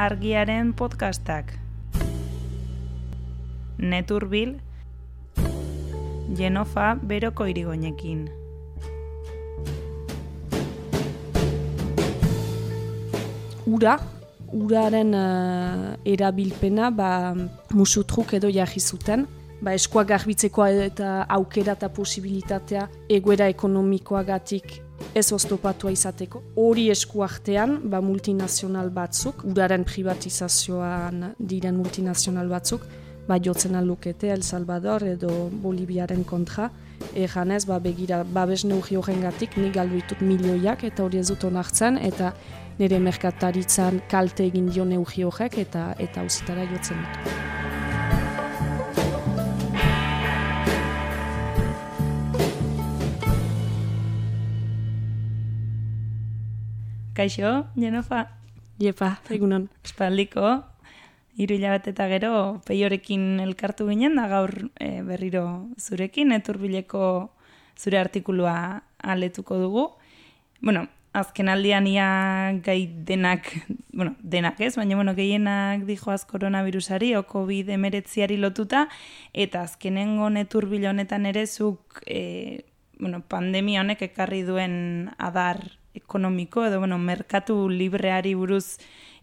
argiaren podcastak. Neturbil, Genofa beroko irigoinekin. Ura, uraren uh, erabilpena ba, musutruk edo jarri zuten. Ba, eskoa garbitzeko eta aukera eta posibilitatea egoera ekonomikoagatik ez oztopatua izateko. Hori esku artean, ba, multinazional batzuk, uraren privatizazioan diren multinazional batzuk, ba, jotzen alukete El Salvador edo Boliviaren kontra, Eganez, ba, begira, babes neugi horren gatik, nik galduitut milioiak eta hori ez dut onartzen, eta nire merkataritzan kalte egin dio neugi horrek eta eta uzitara jotzen dut. Kaixo, Jenofa, Iepa, egunon. espaldiko, hiru hilabete eta gero peiorekin elkartu ginen, da gaur e, berriro zurekin, eturbileko zure artikulua aletuko dugu. Bueno, azken aldian ia gai denak, bueno, denak ez, baina bueno, gehienak dijoaz koronavirusari, o COVID emeretziari lotuta, eta azkenengo neturbil honetan ere zuk, e, bueno, pandemia honek ekarri duen adar ekonomiko, edo bueno, merkatu libreari buruz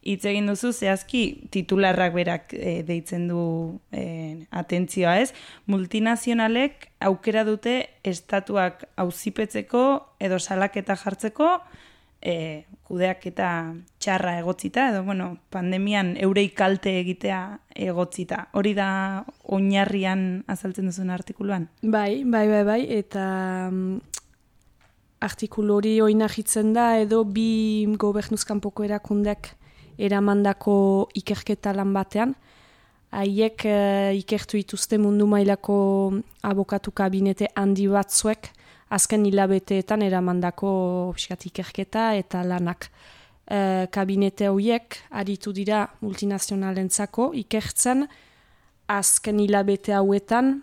hitz egin duzu, zehazki titularrak berak e, deitzen du e, atentzioa ez, multinazionalek aukera dute estatuak auzipetzeko edo salaketa jartzeko, e, kudeak eta txarra egotzita, edo bueno, pandemian eurei kalte egitea egotzita. Hori da oinarrian azaltzen duzun artikuluan? Bai, bai, bai, bai, eta mm, artikulu hori oinahitzen da edo bi gobernuzkanpoko erakundeak eramandako ikerketa lan batean. Haiek e, ikertu dituzte mundu mailako abokatu kabinete handi batzuek azken hilabeteetan eramandako piskat, ikerketa eta lanak. E, kabinete horiek aritu dira multinazionalentzako ikertzen azken hilabete hauetan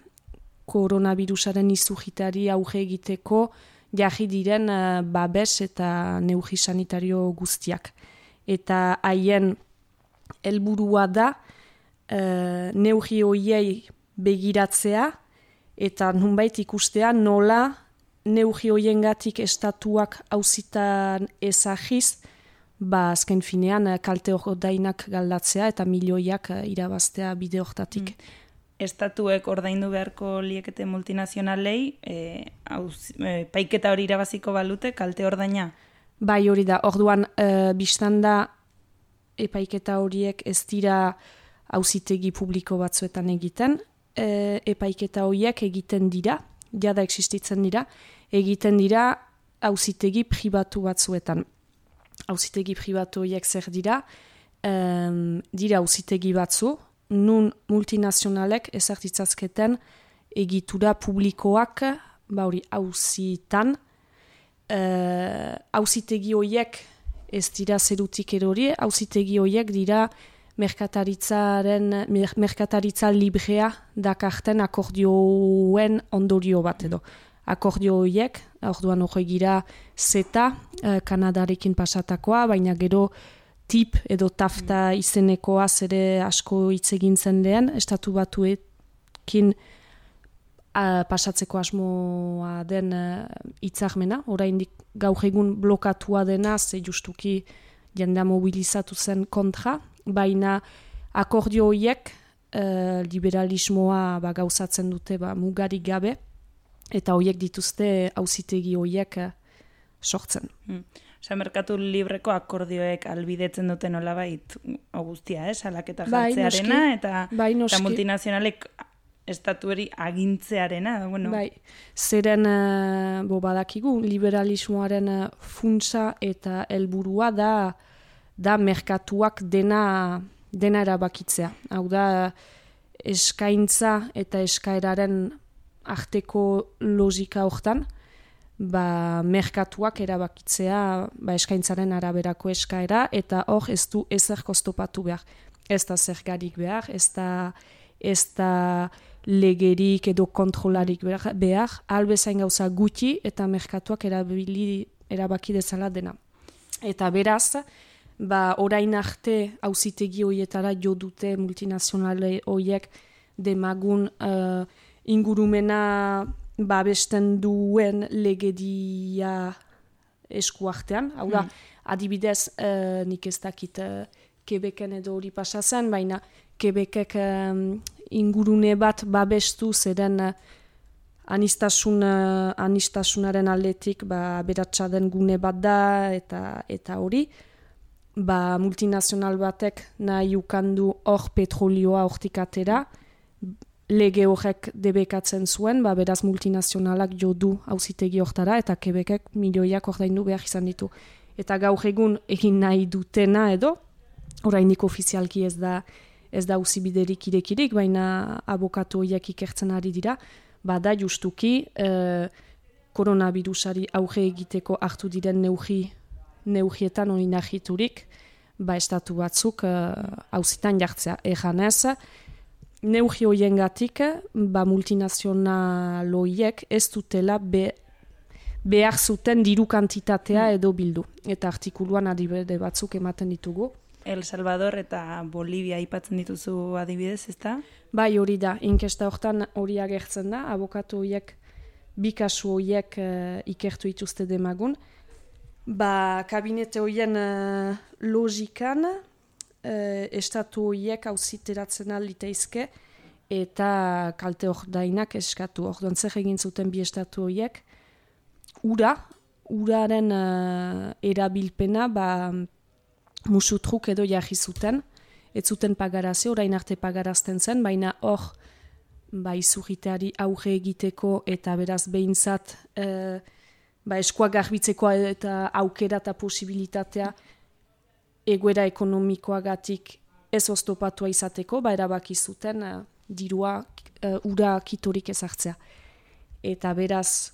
koronavirusaren izugitari auge egiteko jarri diren uh, babes eta neugi sanitario guztiak. Eta haien helburua da uh, neugi hoiei begiratzea eta nunbait ikustea nola neugi hoiengatik estatuak hauzitan ezagiz ba azken finean kalte hor dainak galdatzea eta milioiak irabaztea bide hortatik. Mm estatuek ordaindu beharko liekete multinazionalei, e, auz, e, paiketa hori irabaziko balute, kalte ordaina? Bai hori da, orduan e, biztan da epaiketa horiek ez dira auzitegi publiko batzuetan egiten, e, epaiketa horiek egiten dira, jada existitzen dira, egiten dira auzitegi pribatu batzuetan. Auzitegi pribatu horiek zer dira, e, dira auzitegi batzu, nun multinazionalek ezartitzazketen egitura publikoak, bauri hauzitan, hauzitegi uh, horiek ez dira zerutik erori, hauzitegi horiek dira merkataritzaren, merkataritza librea dakarten akordioen ondorio bat edo. Akordio horiek, orduan hori gira zeta, uh, Kanadarekin pasatakoa, baina gero tip edo tafta mm. izenekoa ere asko hitz egin zen lehen, estatu batuekin pasatzeko asmoa den hitzarmena, oraindik gaur egun blokatua dena, ze justuki jendea mobilizatu zen kontra, baina akordio horiek uh, liberalismoa ba, gauzatzen dute ba, mugarik gabe, eta horiek dituzte hauzitegi horiek sortzen. Mm. Osa, merkatu libreko akordioek albidetzen duten olabait guztia, eh? salaketa bai, jartzearena, eta, bai, eta multinazionalek estatueri agintzearena. Bueno. Bai, zeren, uh, bo badakigu, liberalismoaren uh, funtsa eta helburua da da merkatuak dena, dena erabakitzea. Hau da, eskaintza eta eskaeraren arteko logika hortan, ba, merkatuak erabakitzea ba, eskaintzaren araberako eskaera, eta hor ez du ezer kostopatu behar. Ez da zergarik behar, ez da, ez da legerik edo kontrolarik behar, behar albezain gauza gutxi eta merkatuak erabili, erabaki dezala dena. Eta beraz, ba orain arte auzitegi hoietara jo dute multinazionale hoiek demagun uh, ingurumena babesten duen legedia eskuartean. Hau da, mm. adibidez, uh, nik ez dakit uh, edo hori pasa zen, baina Quebecek ingurune bat babestu zeren uh, anistasun, uh, anistasunaren aldetik ba, beratxa den gune bat da eta eta hori. Ba, multinazional batek nahi ukandu hor petrolioa hortik atera, lege horrek debekatzen zuen, ba, beraz multinazionalak jo du hauzitegi hortara, eta kebekek milioiak ordaindu behar izan ditu. Eta gaur egun egin nahi dutena edo, orainik ofizialki ez da ez da uzibiderik irekirik, baina abokatu horiek ikertzen ari dira, bada justuki e, koronavirusari auge egiteko hartu diren neugi, neugietan hori nahiturik, ba estatu batzuk hauzitan e, jartzea. Egan ez, neugi hoien gatik, ba multinazionaloiek ez dutela be, behar zuten diru kantitatea mm. edo bildu. Eta artikuluan adibide batzuk ematen ditugu. El Salvador eta Bolivia aipatzen dituzu adibidez, ezta? Bai, hori da. Inkesta hortan hori agertzen da. Abokatu horiek, bi kasu horiek uh, ikertu ituzte demagun. Ba, kabinete horien uh, logikan, uh, estatu horiek hauziteratzen aliteizke, eta kalte hor dainak eskatu. Hor zer egin zuten bi estatu horiek, ura, uraren uh, erabilpena, ba, musutruk edo jarri zuten, ez zuten pagarazio, orain arte pagarazten zen, baina hor, ba, izurriteari auge egiteko eta beraz behintzat e, ba, eskoa garbitzeko eta aukera eta posibilitatea egoera ekonomikoagatik ez oztopatua izateko, ba, erabaki zuten uh, dirua uh, ura kitorik ezartzea. Eta beraz,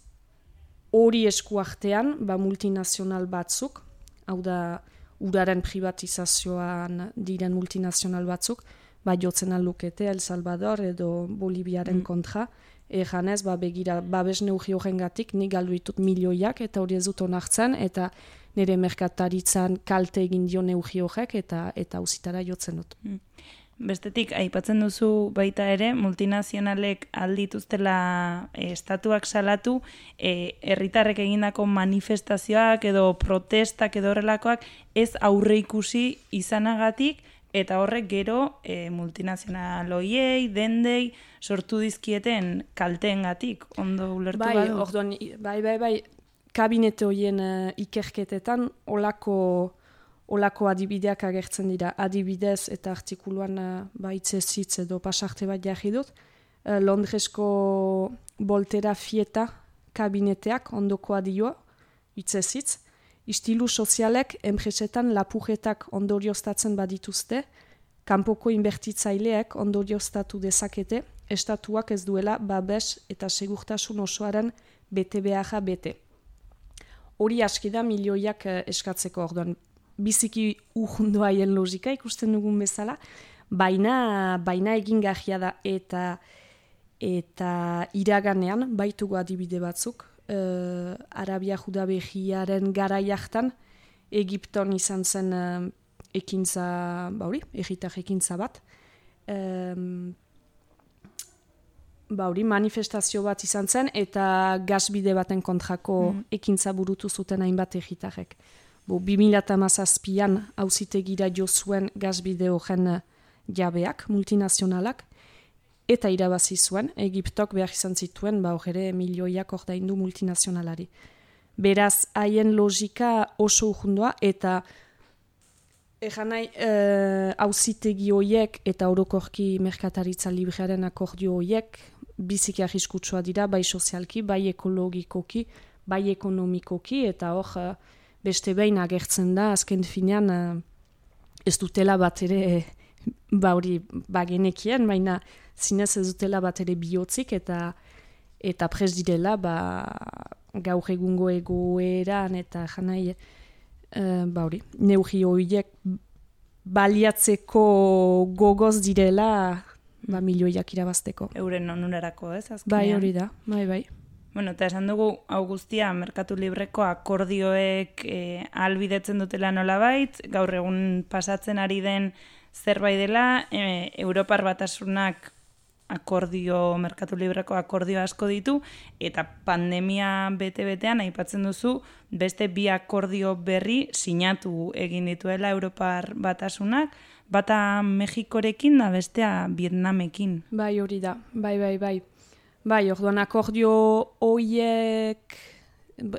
hori eskuartean, ba, multinazional batzuk, hau da, uraren privatizazioan diren multinazional batzuk, ba jotzen alukete El Salvador edo Boliviaren mm. kontra, egan ez, ba begira, babes neugi horren gatik, nik galdu ditut milioiak, eta hori ez dut onartzen, eta nire merkataritzan kalte egin dio neugi horrek, eta eta uzitara jotzen dut. Mm. Bestetik, aipatzen duzu baita ere, multinazionalek aldituztela e, estatuak salatu, e, herritarrek egindako manifestazioak edo protestak edo horrelakoak ez aurre ikusi izanagatik, eta horrek gero e, multinazionaloiei, dendei, sortu dizkieten kalteengatik ondo ulertu bai, badu? Orduan, bai, bai, bai, kabinete horien uh, ikerketetan, olako olako adibideak agertzen dira. Adibidez eta artikuluan uh, baitze zitz edo pasarte bat jarri dut. Uh, Londresko boltera fieta kabineteak ondoko adioa, itze zitz. Istilu sozialek enpresetan lapujetak ondorioztatzen badituzte, kanpoko inbertitzaileek ondorioztatu dezakete, estatuak ez duela babes eta segurtasun osoaren bete beharra bete. Hori askida milioiak uh, eskatzeko orduan biziki urrundu haien logika ikusten dugun bezala, baina, baina egin da eta eta iraganean baitugu adibide batzuk, uh, Arabia Judabehiaren gara jartan, Egipton izan zen uh, ekintza, bauri, egitar ekintza bat, um, bauri, manifestazio bat izan zen, eta gazbide baten kontrako mm. ekintza burutu zuten hainbat egitarek bo 2008an hauzitegira jo zuen gazbide horren eh, jabeak, multinazionalak, eta irabazi zuen, Egiptok behar izan zituen, ba ere milioiak ordaindu multinazionalari. Beraz, haien logika oso urrundua, eta Egan nahi, hauzitegi eh, horiek eta orokorki merkataritza librearen akordio horiek biziki arriskutsua dira, bai sozialki, bai ekologikoki, bai ekonomikoki, eta hor, uh, beste behin agertzen da, azken finean uh, ez dutela bat ere ba hori bagenekien, baina zinez ez dutela bat ere bihotzik eta eta pres direla ba, gaur egungo egoeran eta janai uh, ba hori, neugi horiek baliatzeko gogoz direla ba milioiak irabazteko. Euren onunerako ez? Azkenean. Bai hori da, bai bai. Bueno, eta esan dugu, hau guztia, merkatu libreko akordioek e, albidetzen dutela nolabait, gaur egun pasatzen ari den zerbait dela, e, Europar batasunak akordio, merkatu libreko akordio asko ditu, eta pandemia bete-betean aipatzen duzu, beste bi akordio berri sinatu egin dituela Europar batasunak, bata Mexikorekin da bestea Vietnamekin. Bai, hori da, bai, bai, bai. Bai, orduan akordio hoiek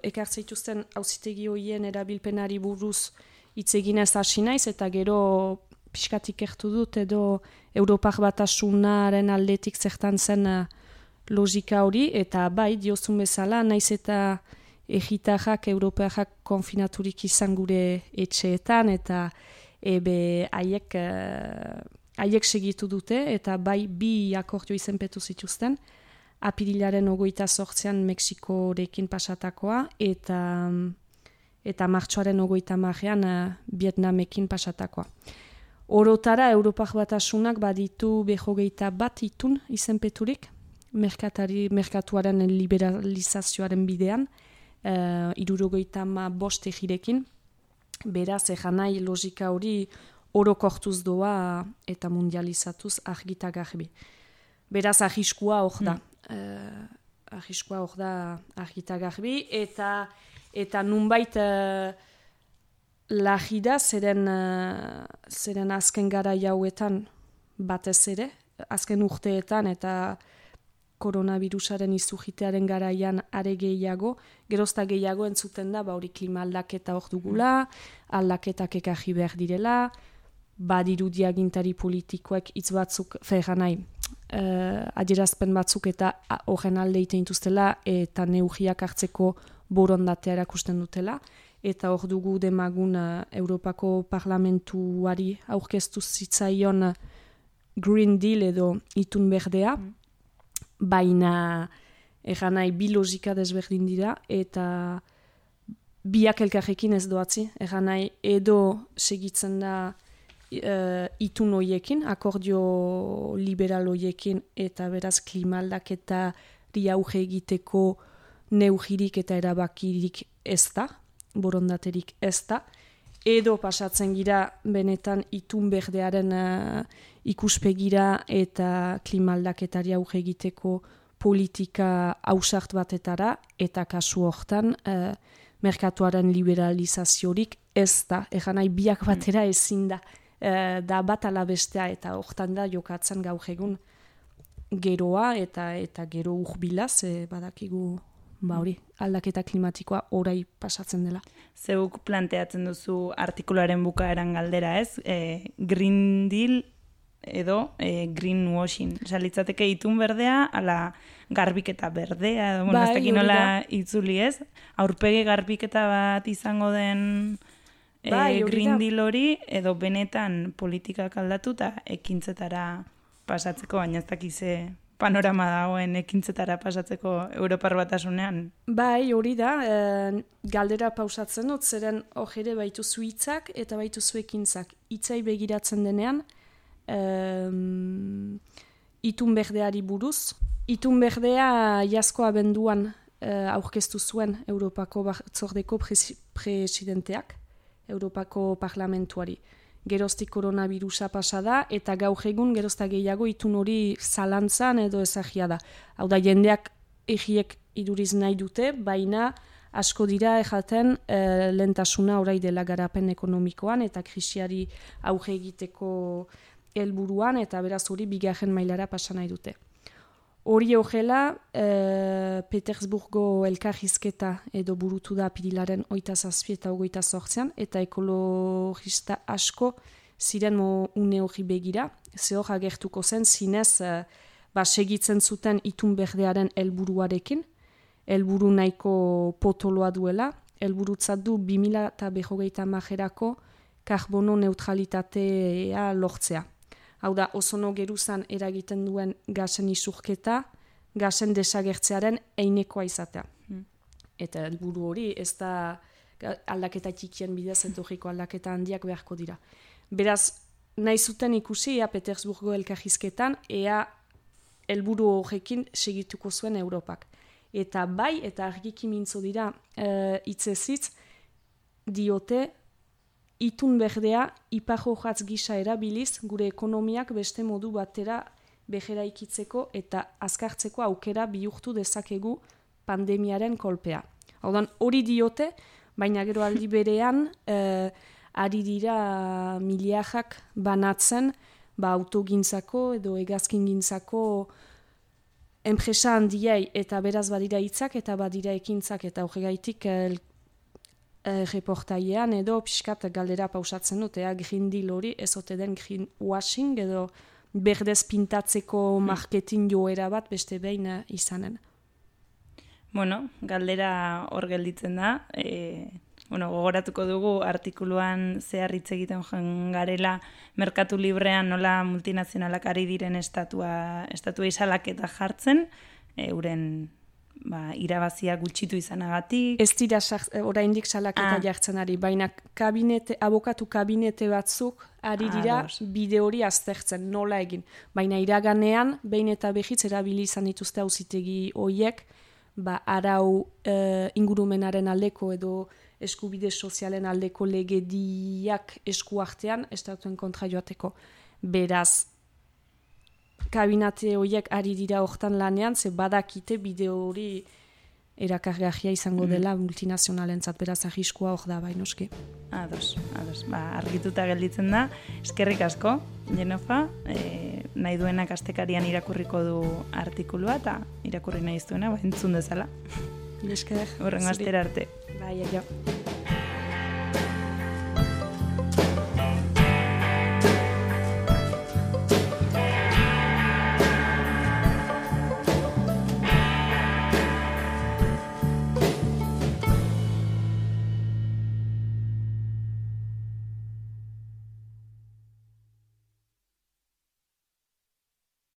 ekartzeituzten hauzitegi hoien erabilpenari buruz hitz egin ez hasi naiz eta gero pixkatik ertu dut edo Europak batasunaren aldetik zertan zen uh, logika hori eta bai diozun bezala naiz eta egitajak Europak konfinaturik izan gure etxeetan eta ebe haiek uh, haiek segitu dute eta bai bi akordio izenpetu zituzten apirilaren ogoita sortzean Mexikorekin pasatakoa, eta eta martxoaren ogoita marrean uh, Vietnamekin pasatakoa. Orotara, Europak batasunak baditu behogeita bat itun izenpeturik, merkatari, merkatuaren liberalizazioaren bidean, uh, irurogeita ma bost egirekin, beraz, egan nahi logika hori orokortuz doa eta mundializatuz argita garbi. Beraz, ahiskua hor da. Mm uh, ahiskoa hor da argita garbi, eta, eta nunbait uh, lagida zeren, uh, zeren azken gara jauetan batez ere, azken urteetan eta koronavirusaren izugitearen garaian are gehiago, gerozta gehiago entzuten da, ba hori klima aldaketa hor dugula, aldaketak ekaji behar direla, badiru diagintari politikoek hitz batzuk fegan nahi, uh, adierazpen batzuk eta horren alde iten eta neugiak hartzeko borondatea erakusten dutela. Eta hor dugu demagun uh, Europako parlamentuari aurkeztu zitzaion Green Deal edo itun berdea, mm. baina egan nahi bi logika desberdin dira eta biak elkarrekin ez doatzi. Nahi edo segitzen da uh, itun hoiekin, akordio liberal hoiekin, eta beraz klimaldak eta riauge egiteko neugirik eta erabakirik ez da, borondaterik ez da, edo pasatzen gira benetan itun berdearen uh, ikuspegira eta klimaldaketari auge egiteko politika hausart batetara, eta kasu hortan uh, merkatuaren liberalizaziorik ez da, egan nahi biak batera ezin da. Eh, da bat bestea eta hortan da jokatzen gaur egun geroa eta eta gero urbilaz e, badakigu ba hori aldaketa klimatikoa orai pasatzen dela. Zeuk planteatzen duzu artikuluaren bukaeran galdera, ez? E, green Deal edo e, greenwashing. Osa, litzateke itun berdea, ala garbiketa berdea, edo, bueno, bai, nola itzuli, ez? Aurpegi garbiketa bat izango den bai, e, Green Deal hori edo benetan politikak aldatu eta ekintzetara pasatzeko, baina ez dakize panorama dagoen ekintzetara pasatzeko Europar batasunean. Bai, hori da, e, galdera pausatzen dut, zeren hori baitu zuitzak eta baitu zuekintzak. Itzai begiratzen denean, e, itun berdeari buruz. Itun berdea jaskoa benduan e, aurkeztu zuen Europako batzordeko presidenteak. Europako parlamentuari. Geroztik koronavirusa pasa da, eta gaur egun gerozta gehiago itun hori zalantzan edo ezagia da. Hau da, jendeak egiek iduriz nahi dute, baina asko dira ejaten e, lentasuna orai dela garapen ekonomikoan eta krisiari auge egiteko helburuan eta beraz hori bigarren mailara pasa nahi dute. Hori horrela, e, Petersburgo elkarrizketa edo burutu da pirilaren oita zazpi eta ogoita sortzean, eta ekologista asko ziren mo une hori begira, ze hor agertuko zen zinez e, ba, segitzen zuten itun berdearen helburuarekin, helburu nahiko potoloa duela, helburutzat du 2000 eta behogeita majerako karbono neutralitatea lortzea. Hau da, ozono geruzan eragiten duen gazen isurketa, gazen desagertzearen einekoa izatea. Hmm. Eta helburu hori, ez da aldaketa txikien bidez entorriko aldaketa handiak beharko dira. Beraz, nahi zuten ikusi, ea Petersburgo elkahizketan, ea helburu horrekin segituko zuen Europak. Eta bai, eta argiki mintzo dira, uh, itzezitz, diote, itun berdea, ipajo jatz gisa erabiliz, gure ekonomiak beste modu batera behera ikitzeko eta azkartzeko aukera bihurtu dezakegu pandemiaren kolpea. Haudan, hori diote, baina gero aldi berean, uh, ari dira miliajak banatzen, ba, autogintzako edo egazkin gintzako enpresa handiai eta beraz badira hitzak eta badira ekintzak eta horregaitik el, eh, reportaiean edo pixkat galdera pausatzen dut, ea green deal hori ezote den green washing edo berdez pintatzeko hmm. marketing joera bat beste behin eh, izanen. Bueno, galdera hor gelditzen da, e, bueno, gogoratuko dugu artikuluan zehar hitz egiten joan garela merkatu librean nola multinazionalak ari diren estatua, estatua izalak eta jartzen, euren ba, irabazia gutxitu izanagatik. Ez dira oraindik salaketa ah. jartzen ari, baina kabinete, abokatu kabinete batzuk ari dira ah, bide hori aztertzen, nola egin. Baina iraganean, behin eta behitz erabili izan dituzte hauzitegi hoiek, ba, arau e, ingurumenaren aldeko edo eskubide sozialen aldeko legediak esku artean estatuen kontra joateko. Beraz, kabinate horiek ari dira hortan lanean, ze badakite bideo hori erakargahia izango mm. dela multinazionalentzat beraz ahiskua hor da bai noski. Ados, ados. Ba, argituta gelditzen da. Eskerrik asko, Jenofa, e, nahi duenak astekarian irakurriko du artikulua eta irakurri nahi duena, ba, entzun dezala. Esker. Horrengo astera arte. Bai, jo.